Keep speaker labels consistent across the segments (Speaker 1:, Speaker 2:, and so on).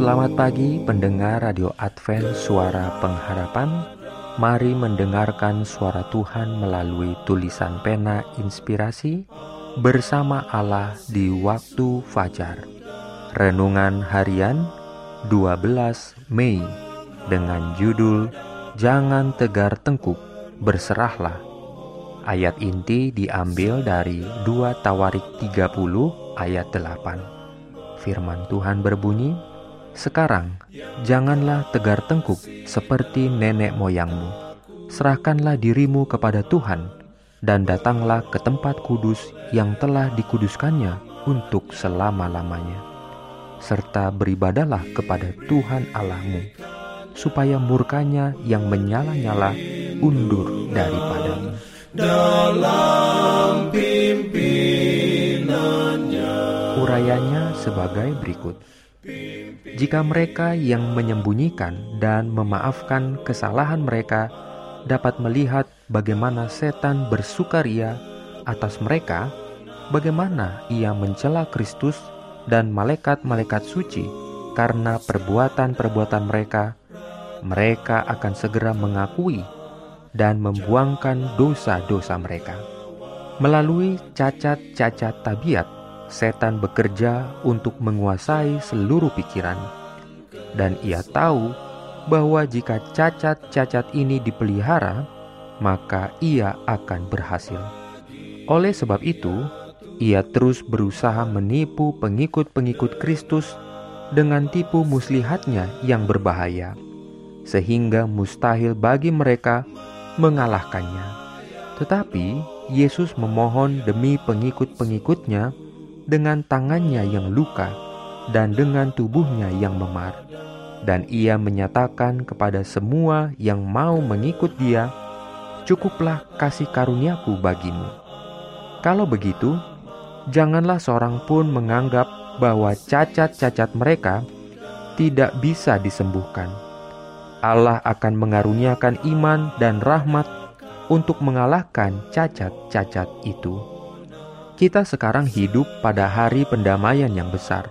Speaker 1: Selamat pagi pendengar Radio Advent Suara Pengharapan. Mari mendengarkan suara Tuhan melalui tulisan pena inspirasi Bersama Allah di waktu fajar. Renungan harian 12 Mei Dengan judul Jangan tegar tengkuk, berserahlah. Ayat inti diambil dari 2 Tawarik 30 ayat 8 Firman Tuhan berbunyi, sekarang, janganlah tegar tengkuk seperti nenek moyangmu. Serahkanlah dirimu kepada Tuhan, dan datanglah ke tempat kudus yang telah dikuduskannya untuk selama-lamanya. Serta beribadalah kepada Tuhan Allahmu, supaya murkanya yang menyala-nyala undur daripadamu.
Speaker 2: Dalam pimpinannya
Speaker 1: Urayanya sebagai berikut. Jika mereka yang menyembunyikan dan memaafkan kesalahan mereka dapat melihat bagaimana setan bersukaria atas mereka, bagaimana ia mencela Kristus dan malaikat-malaikat suci karena perbuatan-perbuatan mereka, mereka akan segera mengakui dan membuangkan dosa-dosa mereka. Melalui cacat-cacat tabiat, setan bekerja untuk menguasai seluruh pikiran, dan ia tahu bahwa jika cacat-cacat ini dipelihara, maka ia akan berhasil. Oleh sebab itu, ia terus berusaha menipu pengikut-pengikut Kristus dengan tipu muslihatnya yang berbahaya, sehingga mustahil bagi mereka mengalahkannya. Tetapi Yesus memohon demi pengikut-pengikutnya dengan tangannya yang luka dan dengan tubuhnya yang memar. Dan ia menyatakan kepada semua yang mau mengikut dia, Cukuplah kasih karuniaku bagimu. Kalau begitu, janganlah seorang pun menganggap bahwa cacat-cacat mereka tidak bisa disembuhkan. Allah akan mengaruniakan iman dan rahmat untuk mengalahkan cacat-cacat itu kita sekarang hidup pada hari pendamaian yang besar.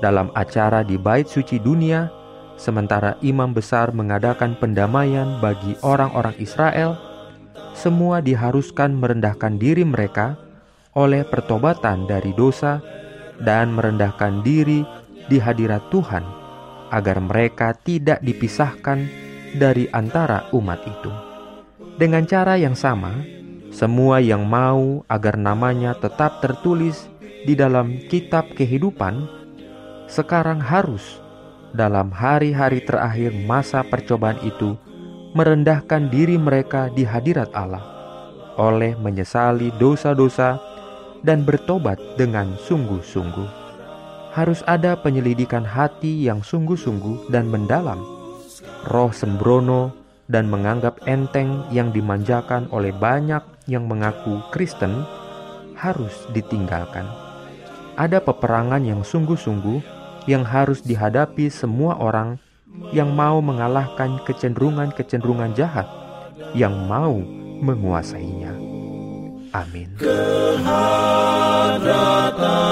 Speaker 1: Dalam acara di Bait Suci Dunia, sementara imam besar mengadakan pendamaian bagi orang-orang Israel, semua diharuskan merendahkan diri mereka oleh pertobatan dari dosa dan merendahkan diri di hadirat Tuhan agar mereka tidak dipisahkan dari antara umat itu. Dengan cara yang sama, semua yang mau agar namanya tetap tertulis di dalam kitab kehidupan sekarang harus dalam hari-hari terakhir masa percobaan itu merendahkan diri mereka di hadirat Allah oleh menyesali dosa-dosa dan bertobat dengan sungguh-sungguh. Harus ada penyelidikan hati yang sungguh-sungguh dan mendalam. Roh sembrono dan menganggap enteng yang dimanjakan oleh banyak yang mengaku Kristen harus ditinggalkan. Ada peperangan yang sungguh-sungguh yang harus dihadapi semua orang yang mau mengalahkan kecenderungan-kecenderungan jahat yang mau menguasainya. Amin.
Speaker 3: Pendengar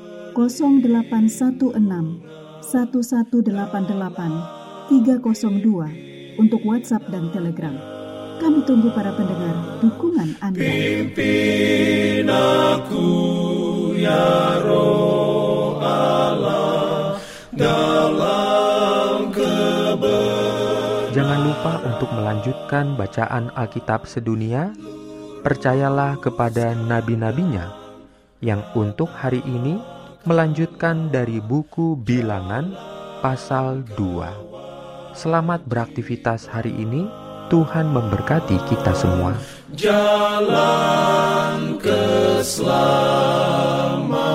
Speaker 3: 0816 1188 302 untuk WhatsApp dan Telegram. Kami tunggu para pendengar dukungan Anda.
Speaker 2: Pimpin aku ya roh Allah dalam kebenaran.
Speaker 1: Jangan lupa untuk melanjutkan bacaan Alkitab sedunia. Percayalah kepada nabi-nabinya yang untuk hari ini melanjutkan dari buku Bilangan pasal 2. Selamat beraktivitas hari ini. Tuhan memberkati kita semua.
Speaker 2: Jalan keselamatan.